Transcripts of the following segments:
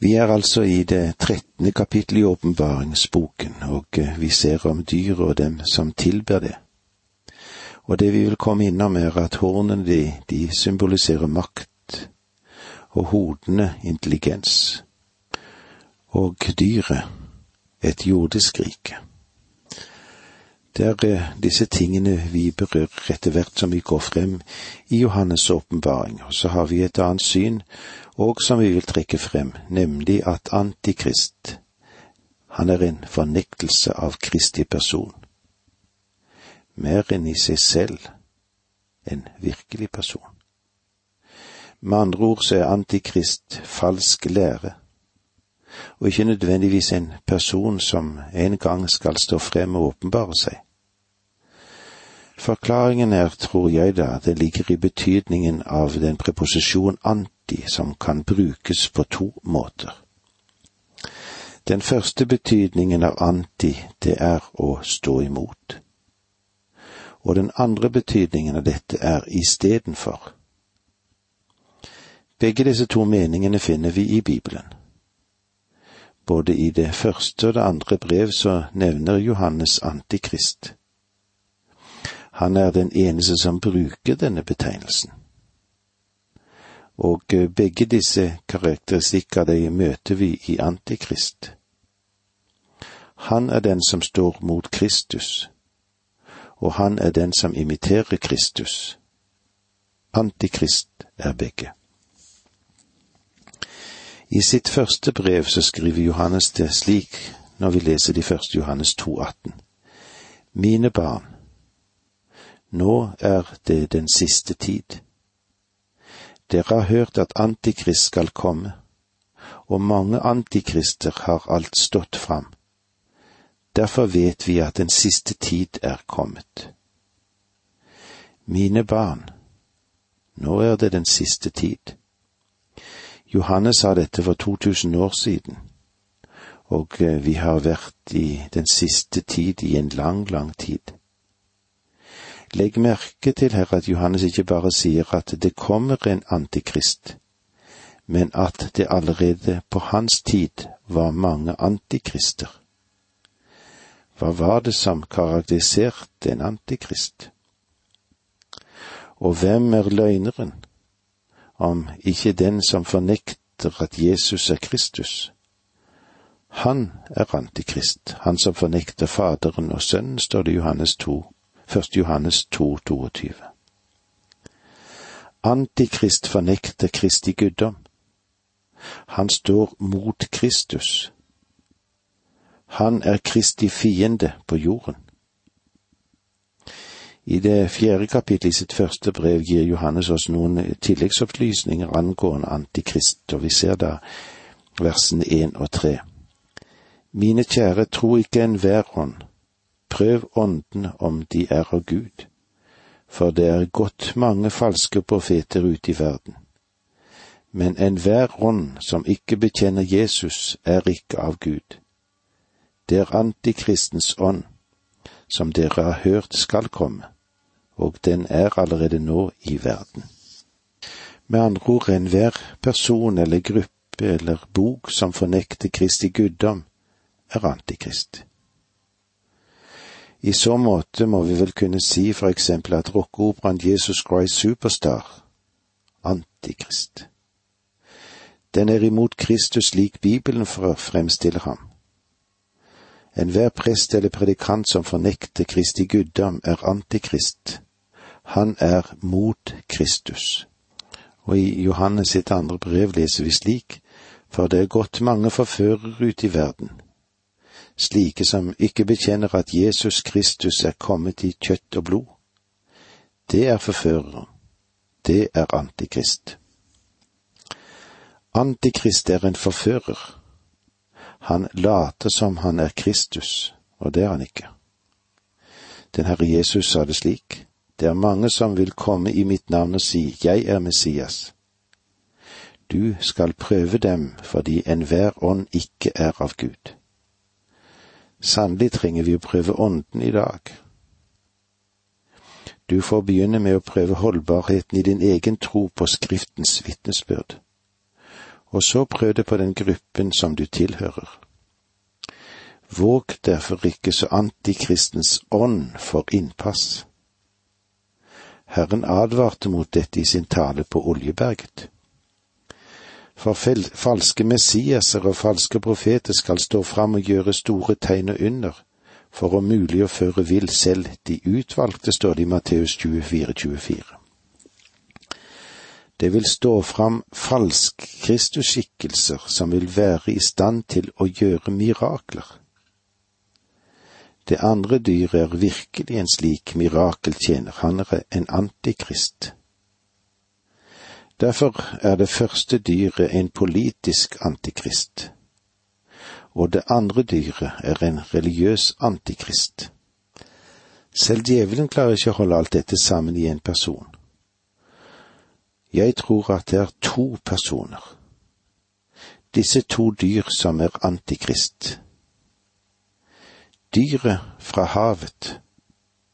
Vi er altså i det trettende kapittel i åpenbaringsboken, og eh, vi ser om dyret og dem som tilber det. Og det vi vil komme innom er at hornene de, de symboliserer makt, og hodene intelligens, og dyret et jordisk rike. Det er eh, disse tingene vi berører etter hvert som vi går frem i Johannes' åpenbaring, og så har vi et annet syn og som vi vil trekke frem, nemlig at Antikrist, han er en fornektelse av Kristi person. Mer enn i seg selv en virkelig person. Med andre ord så er Antikrist falsk lære, og ikke nødvendigvis en person som en gang skal stå frem og åpenbare seg. Forklaringen er, tror jeg da, det ligger i betydningen av den preposisjon anti viktig som kan brukes på to måter. Den første betydningen av anti, det er å stå imot. Og den andre betydningen av dette er istedenfor. Begge disse to meningene finner vi i Bibelen. Både i det første og det andre brev så nevner Johannes Antikrist. Han er den eneste som bruker denne betegnelsen og eh, begge disse karakteristikker de møter vi i Antikrist. Han er den som står mot Kristus, og han er den som imiterer Kristus. Antikrist er begge. I sitt første brev så skriver Johannes det slik når vi leser de første Johannes 2,18. Mine barn, nå er det den siste tid. Dere har hørt at Antikrist skal komme, og mange antikrister har alt stått fram. Derfor vet vi at den siste tid er kommet. Mine barn, nå er det den siste tid. Johannes sa dette for 2000 år siden, og eh, vi har vært i den siste tid i en lang, lang tid. Legg merke til her at Johannes ikke bare sier at det kommer en antikrist, men at det allerede på hans tid var mange antikrister. Hva var det som karakteriserte en antikrist? Og hvem er løgneren, om ikke den som fornekter at Jesus er Kristus? Han er antikrist, han som fornekter Faderen og Sønnen, står det i Johannes 2, 1. Johannes 2, 22. Antikrist fornekter Kristi guddom. Han står mot Kristus. Han er Kristi fiende på jorden. I det fjerde kapittelet i sitt første brev gir Johannes oss noen tilleggsopplysninger angående Antikrist, og vi ser da versene én og tre. Mine kjære, tro ikke enhver ånd, Prøv åndene om de er av Gud, for det er godt mange falske profeter ute i verden. Men enhver ånd som ikke bekjenner Jesus, er ikke av Gud. Det er antikristens ånd, som dere har hørt skal komme, og den er allerede nå i verden. Med andre ord, enhver person eller gruppe eller bok som fornekter Kristi guddom, er antikrist. I så måte må vi vel kunne si for eksempel at rockeoperaen Jesus Christ Superstar, Antikrist. Den er imot Kristus slik Bibelen fremstiller ham. Enhver prest eller predikant som fornekter Kristi guddom, er antikrist. Han er mot Kristus. Og i Johannes sitt andre brev leser vi slik, for det er gått mange forførere ute i verden, slike som ikke bekjenner at Jesus Kristus er kommet i kjøtt og blod. Det er forførere. Det er antikrist. Antikrist er en forfører. Han later som han er Kristus, og det er han ikke. Den Herre Jesus sa det slik, det er mange som vil komme i mitt navn og si, Jeg er Messias. Du skal prøve dem fordi enhver ånd ikke er av Gud. Sannelig trenger vi å prøve Ånden i dag. Du får begynne med å prøve holdbarheten i din egen tro på Skriftens vitnesbyrd. Og så prøv det på den gruppen som du tilhører. Våg derfor ikke så antikristens ånd for innpass. Herren advarte mot dette i sin tale på Oljeberget. For falske messiaser og falske profeter skal stå fram og gjøre store tegn og under, for om mulig å føre vill selv de utvalgte, står det i Matteus 24, 24. Det vil stå fram falsk Kristusskikkelser som vil være i stand til å gjøre mirakler. Det andre dyret er virkelig en slik mirakeltjener, han er en antikrist. Derfor er det første dyret en politisk antikrist, og det andre dyret er en religiøs antikrist. Selv djevelen klarer ikke å holde alt dette sammen i en person. Jeg tror at det er to personer, disse to dyr som er antikrist. Dyret fra havet,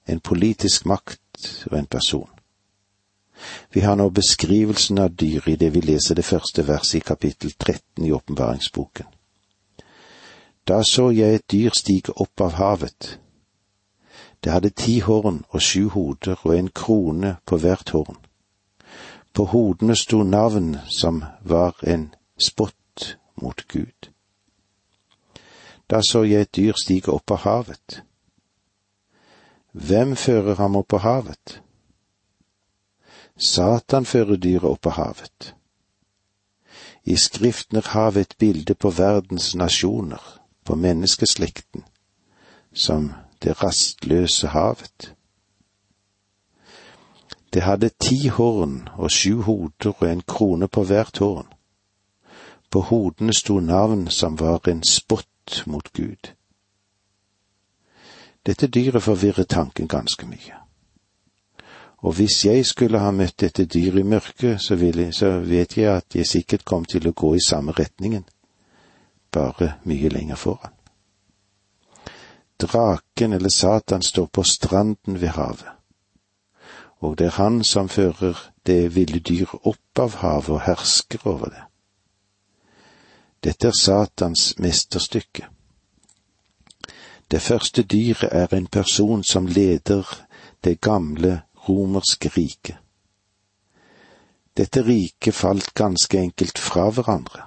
en politisk makt og en person. Vi har nå beskrivelsen av dyret i det vi leser det første verset i kapittel 13 i åpenbaringsboken. Da så jeg et dyr stige opp av havet. Det hadde ti horn og sju hoder og en krone på hvert horn. På hodene sto navn som var en spott mot Gud. Da så jeg et dyr stige opp av havet. Hvem fører ham opp av havet? Satan fører dyret opp på havet. I Skriften er havet et bilde på verdens nasjoner, på menneskeslekten, som det rastløse havet. Det hadde ti horn og sju hoder og en krone på hvert horn. På hodene sto navn som var en spott mot Gud. Dette dyret forvirrer tanken ganske mye. Og hvis jeg skulle ha møtt dette dyret i mørket, så, jeg, så vet jeg at jeg sikkert kom til å gå i samme retningen, bare mye lenger foran. Draken eller Satan står på stranden ved havet, og det er han som fører det ville dyret opp av havet og hersker over det. Dette er Satans mesterstykke. Det første dyret er en person som leder det gamle romerske riket. Dette riket falt ganske enkelt fra hverandre,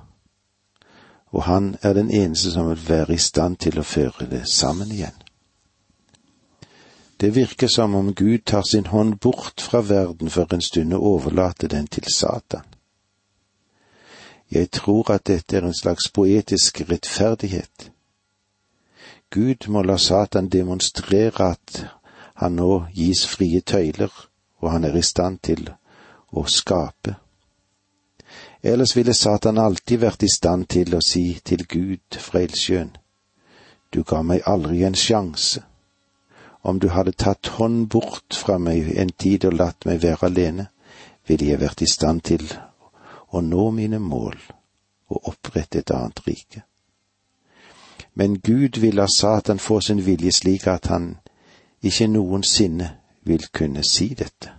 og han er den eneste som vil være i stand til å føre det sammen igjen. Det virker som om Gud tar sin hånd bort fra verden for en stund og overlater den til Satan. Jeg tror at dette er en slags poetisk rettferdighet. Gud må la Satan demonstrere at han nå gis frie tøyler, og han er i stand til å skape. Ellers ville Satan alltid vært i stand til å si til Gud fra du ga meg aldri en sjanse. Om du hadde tatt hånd bort fra meg en tid og latt meg være alene, ville jeg vært i stand til å nå mine mål og opprette et annet rike. Men Gud vil la Satan få sin vilje slik at han ikke noensinne vil kunne si dette.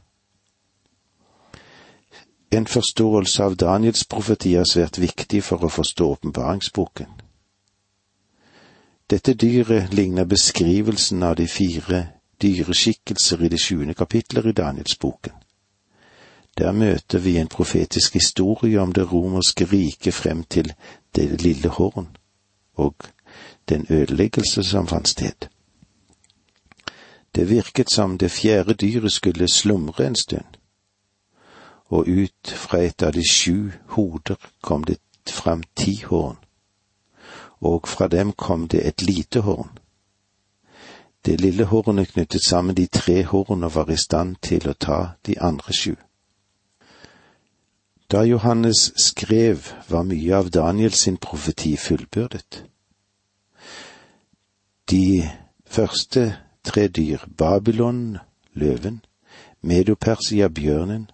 En forståelse av Daniels profeti er svært viktig for å forstå åpenbaringsboken. Dette dyret ligner beskrivelsen av de fire dyreskikkelser i det sjuende kapitler i Danielsboken. Der møter vi en profetisk historie om det romerske riket frem til det lille horn, og den ødeleggelse som fant sted. Det virket som det fjerde dyret skulle slumre en stund, og ut fra et av de sju hoder kom det fram ti horn, og fra dem kom det et lite horn. Det lille hornet knyttet sammen de tre horn og var i stand til å ta de andre sju. Da Johannes skrev, var mye av Daniels sin profeti fullbyrdet. De første tre dyr, Babylon, løven, Medopersia, bjørnen,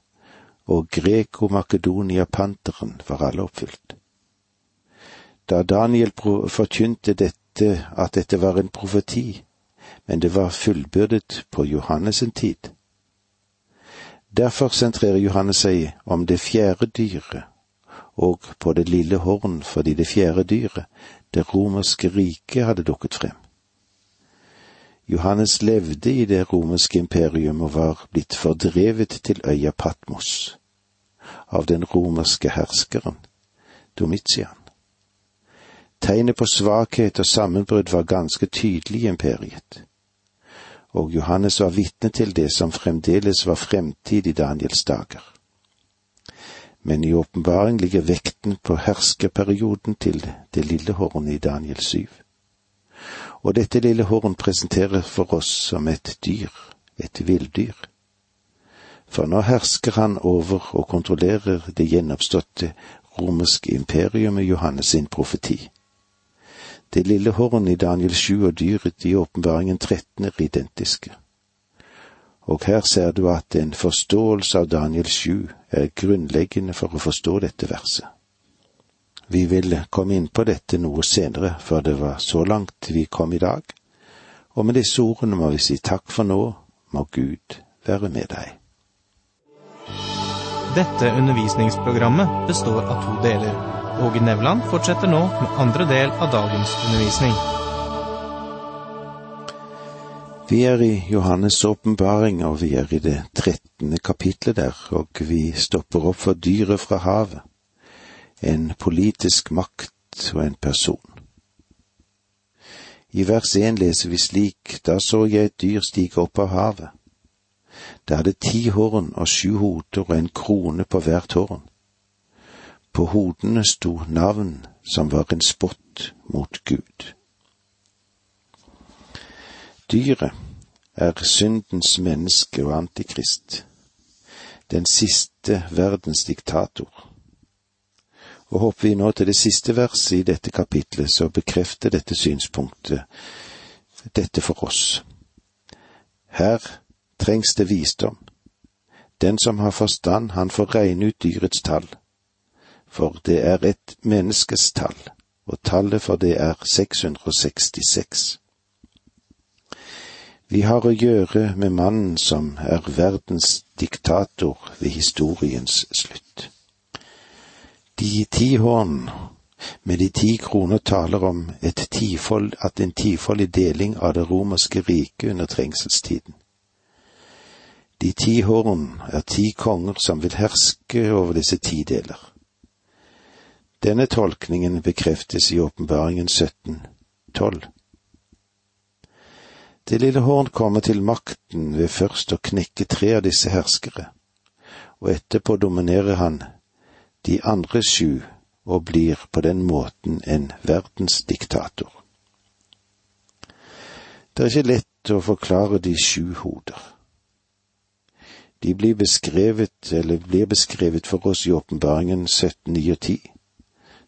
og Greko-Makedonia, panteren, var alle oppfylt. Da Daniel forkynte dette, at dette var en profeti, men det var fullbyrdet på Johannes' tid. Derfor sentrerer Johannes seg om det fjerde dyret, og på det lille horn fordi det fjerde dyret, det romerske riket, hadde dukket frem. Johannes levde i det romerske imperium og var blitt fordrevet til øya Patmos av den romerske herskeren Domitian. Tegnet på svakhet og sammenbrudd var ganske tydelig i imperiet, og Johannes var vitne til det som fremdeles var fremtid i Daniels dager. Men i åpenbaring ligger vekten på herskerperioden til det lille hornet i Daniel syv. Og dette lille horn presenterer for oss som et dyr, et villdyr. For nå hersker han over og kontrollerer det gjenoppståtte romerske imperium med Johannes sin profeti. Det lille hornet i Daniel 7 og dyret i åpenbaringen 13 er identiske. Og her ser du at en forståelse av Daniel 7 er grunnleggende for å forstå dette verset. Vi vil komme inn på dette noe senere, for det var så langt vi kom i dag, og med disse ordene må vi si takk for nå, må Gud være med deg. Dette undervisningsprogrammet består av to deler. Åge Nevland fortsetter nå med andre del av dagens undervisning. Vi er i Johannes' åpenbaring, og vi er i det trettende kapitlet der, og vi stopper opp for dyret fra havet, en politisk makt og en person. I vers én leser vi slik, da så jeg et dyr stige opp av havet. Det hadde ti horn og sju hoder og en krone på hvert horn. På hodene sto navn som var en spott mot Gud. Dyret er syndens menneske og antikrist, den siste verdens diktator. Og hopper vi nå til det siste verset i dette kapitlet, så bekrefter dette synspunktet dette for oss. Her trengs det visdom. Den som har forstand, han får regne ut dyrets tall, for det er et menneskes tall, og tallet for det er 666. Vi har å gjøre med mannen som er verdens diktator ved historiens slutt. De ti horn med de ti kroner taler om et tifold, at en tifoldig deling av det romerske riket under trengselstiden. De ti horn er ti konger som vil herske over disse ti deler. Denne tolkningen bekreftes i åpenbaringen 1712. Det lille horn kommer til makten ved først å knekke tre av disse herskere, og etterpå dominerer han de andre sju og blir på den måten en verdensdiktator. Det er ikke lett å forklare de sju hoder. De blir beskrevet, eller blir beskrevet for oss i åpenbaringen 17, 9 og 10,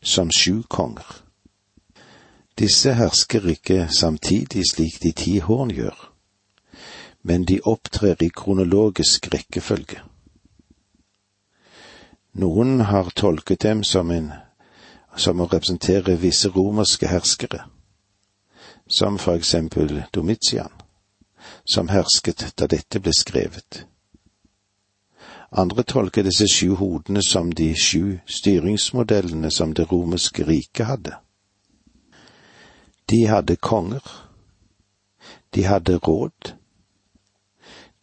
som sju konger. Disse hersker ikke samtidig slik de ti horn gjør, men de opptrer i kronologisk rekkefølge. Noen har tolket dem som en som å representere visse romerske herskere, som for eksempel Domitian, som hersket da dette ble skrevet. Andre tolker disse sju hodene som de sju styringsmodellene som det romerske riket hadde. De hadde konger. De hadde råd.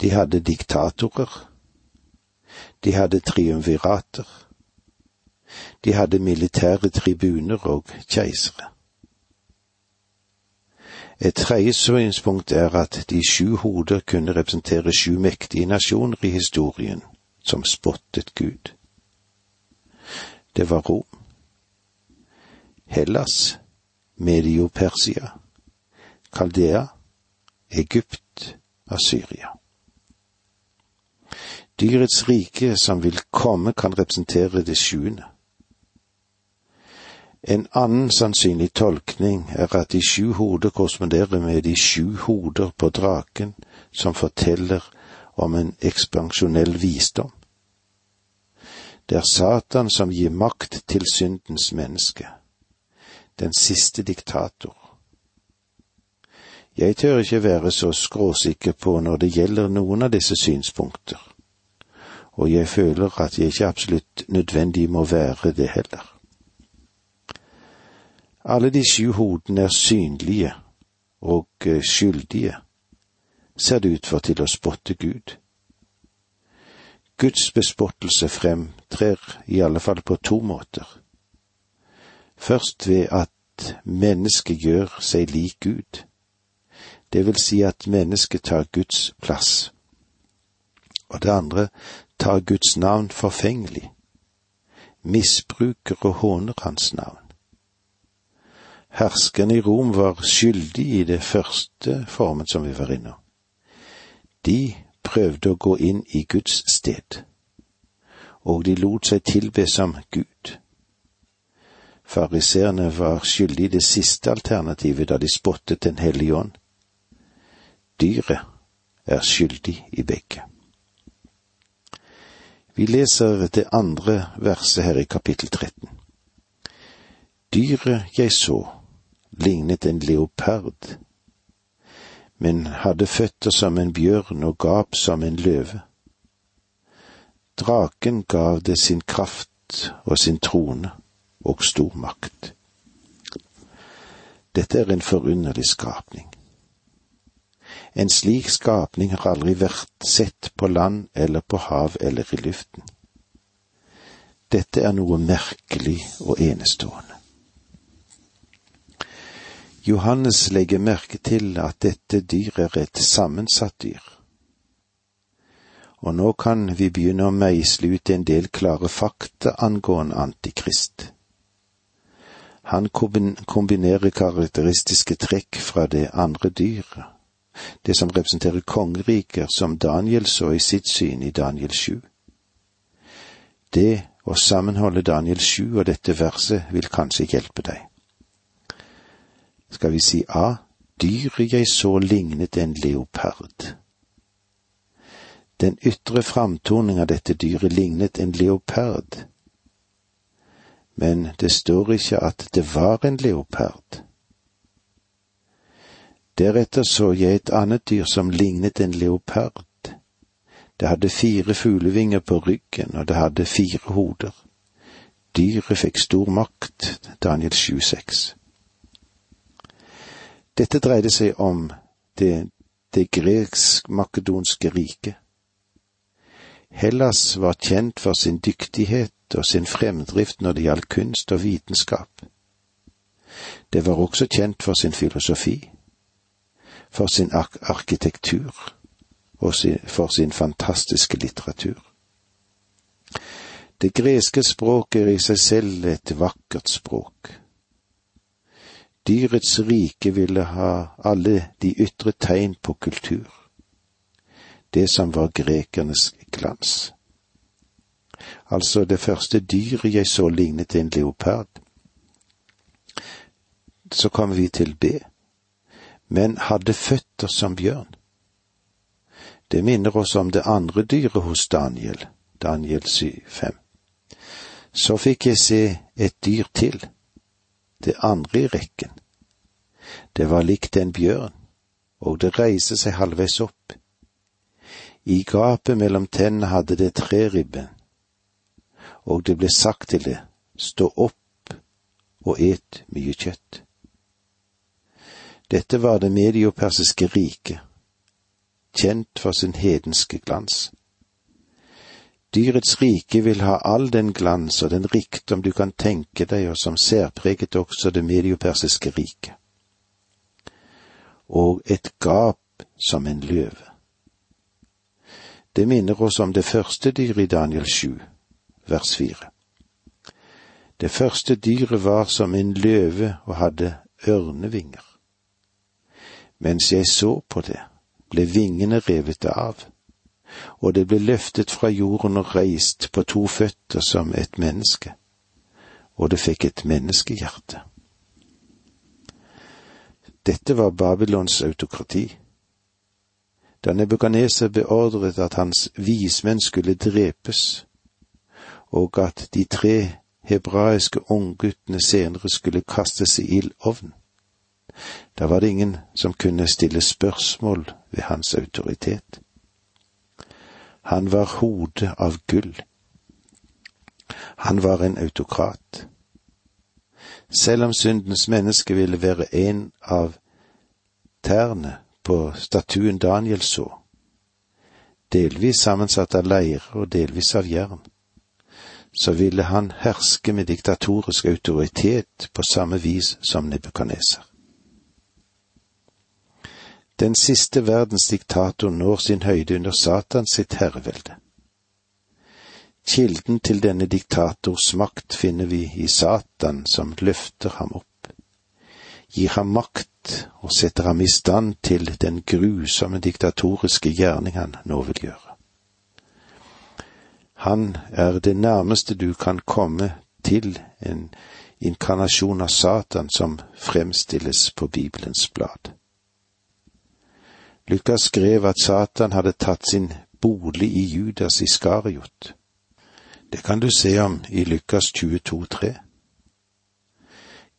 De hadde diktatorer. De hadde triumvirater. De hadde militære tribuner og keisere. Et tredje synspunkt er at de sju hoder kunne representere sju mektige nasjoner i historien som spottet Gud. Det var Rom, Hellas, Medio-Persia, Kaldea, Egypt, Assyria. Dyrets rike som vil komme, kan representere det sjuende. En annen sannsynlig tolkning er at de sju hoder korresponderer med de sju hoder på draken som forteller om en ekspansjonell visdom. Det er Satan som gir makt til syndens menneske, den siste diktator. Jeg tør ikke være så skråsikker på når det gjelder noen av disse synspunkter, og jeg føler at jeg ikke absolutt nødvendig må være det heller. Alle de sju hodene er synlige og eh, skyldige, ser det ut for til å spotte Gud. Guds bespottelse fremtrer i alle fall på to måter. Først ved at mennesket gjør seg lik Gud. Det vil si at mennesket tar Guds plass. Og det andre tar Guds navn forfengelig, misbruker og håner hans navn. Herskerne i Rom var skyldige i det første formen som vi var innom. De prøvde å gå inn i Guds sted, og de lot seg tilbe som Gud. Fariseerne var skyldige i det siste alternativet da de spottet Den hellige ånd. Dyret er skyldig i begge. Vi leser det andre verset her i kapittel 13. Dyret jeg så, lignet en leopard, men hadde føtter som en bjørn og gap som en løve. Draken gav det sin kraft og sin trone og stor makt. Dette er en forunderlig skapning. En slik skapning har aldri vært sett på land eller på hav eller i luften. Dette er noe merkelig og enestående. Johannes legger merke til at dette dyret er et sammensatt dyr. Og nå kan vi begynne å meisle ut en del klare fakta angående Antikrist. Han kombinerer karakteristiske trekk fra det andre dyret det som representerer kongeriker, som Daniel så i sitt syn i Daniel 7. Det å sammenholde Daniel 7 og dette verset vil kanskje hjelpe deg. Skal vi si A. Dyret jeg så lignet en leopard. Den ytre framtoning av dette dyret lignet en leopard, men det står ikke at det var en leopard. Deretter så jeg et annet dyr som lignet en leopard. Det hadde fire fuglevinger på ryggen, og det hadde fire hoder. Dyret fikk stor makt, Daniel 7,6. Dette dreide seg om det, det gresk-makedonske riket. Hellas var kjent for sin dyktighet og sin fremdrift når det gjaldt kunst og vitenskap. Det var også kjent for sin filosofi for sin ark arkitektur og for sin fantastiske litteratur. Det greske språket er i seg selv et vakkert språk. Dyrets rike ville ha alle de ytre tegn på kultur, det som var grekernes glans. Altså, det første dyret jeg så lignet en leopard. Så kommer vi til B men hadde føtter som bjørn. Det minner oss om det andre dyret hos Daniel, Daniel 7,5. Så fikk jeg se et dyr til, det andre i rekken. Det var likt en bjørn, og det reiste seg halvveis opp. I gapet mellom tennene hadde det tre ribben, og det ble sagt til det, stå opp og et mye kjøtt. Dette var det mediopersiske riket, kjent for sin hedenske glans. Dyrets rike vil ha all den glans og den rikdom du kan tenke deg, og som særpreget også det mediopersiske riket. Og et gap som en løve. Det minner oss om det første dyret i Daniel 7, vers 4. Det første dyret var som en løve og hadde ørnevinger. Mens jeg så på det, ble vingene revet av, og det ble løftet fra jorden og reist på to føtter som et menneske, og det fikk et menneskehjerte. Dette var Babylons autokrati. Da Nebukaneser beordret at hans vismenn skulle drepes, og at de tre hebraiske ungguttene senere skulle kastes i ildovnen, da var det ingen som kunne stille spørsmål ved hans autoritet. Han var hodet av gull. Han var en autokrat. Selv om syndens menneske ville være en av tærne på statuen Daniel så, delvis sammensatt av leire og delvis av jern, så ville han herske med diktatorisk autoritet på samme vis som Nebukadneser. Den siste verdens diktator når sin høyde under Satan sitt herrevelde. Kilden til denne diktators makt finner vi i Satan som løfter ham opp, gir ham makt og setter ham i stand til den grusomme diktatoriske gjerning han nå vil gjøre. Han er det nærmeste du kan komme til en inkarnasjon av Satan som fremstilles på Bibelens blad. Lukas skrev at Satan hadde tatt sin bolig i Judas Iskariot. Det kan du se om i Lukas 22,3.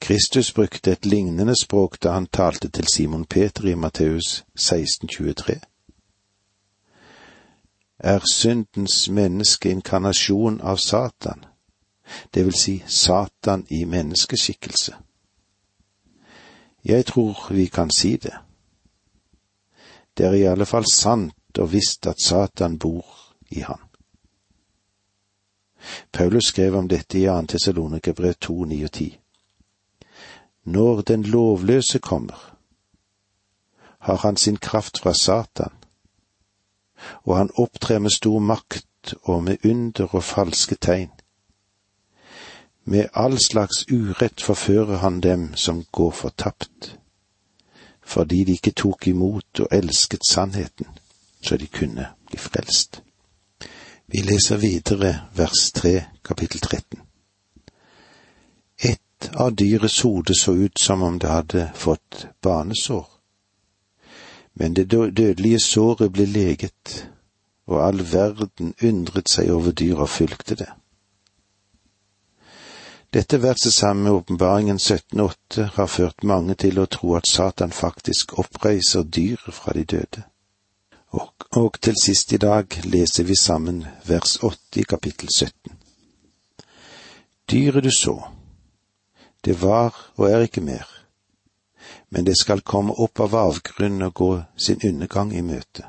Kristus brukte et lignende språk da han talte til Simon Peter i Matteus 16,23. Er syndens menneske inkarnasjon av Satan, det vil si Satan i menneskeskikkelse? Jeg tror vi kan si det. Det er i alle fall sant og visst at Satan bor i ham. Paulus skrev om dette i 2. Tessalonikerbrev 2, 9 og 10. Når den lovløse kommer, har han sin kraft fra Satan, og han opptrer med stor makt og med under og falske tegn. Med all slags urett forfører han dem som går fortapt fordi de ikke tok imot og elsket sannheten, så de kunne bli frelst. Vi leser videre vers 3, kapittel 13. Et av dyrets hode så ut som om det hadde fått banesår, men det dødelige såret ble leget, og all verden undret seg over dyret og fulgte det. Dette verset sammen med åpenbaringen 17,8 har ført mange til å tro at Satan faktisk oppreiser dyr fra de døde. Og, og til sist i dag leser vi sammen vers 8 i kapittel 17. Dyret du så, det var og er ikke mer, men det skal komme opp av avgrunnen og gå sin undergang i møte.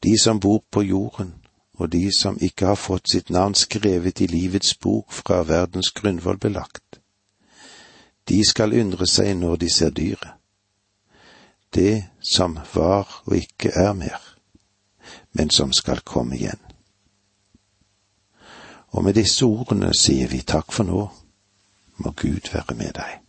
De som bor på jorden, og de som ikke har fått sitt navn skrevet i livets bok fra verdens grunnvoll belagt. De skal undre seg når de ser dyret. Det som var og ikke er mer, men som skal komme igjen. Og med disse ordene sier vi takk for nå, må Gud være med deg.